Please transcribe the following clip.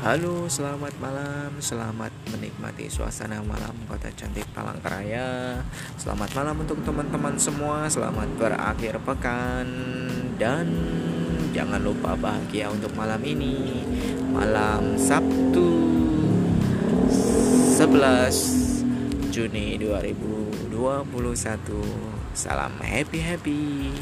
Halo, selamat malam. Selamat menikmati suasana malam kota cantik Palangkaraya. Selamat malam untuk teman-teman semua. Selamat berakhir pekan dan jangan lupa bahagia untuk malam ini. Malam Sabtu 11 Juni 2021. Salam happy happy.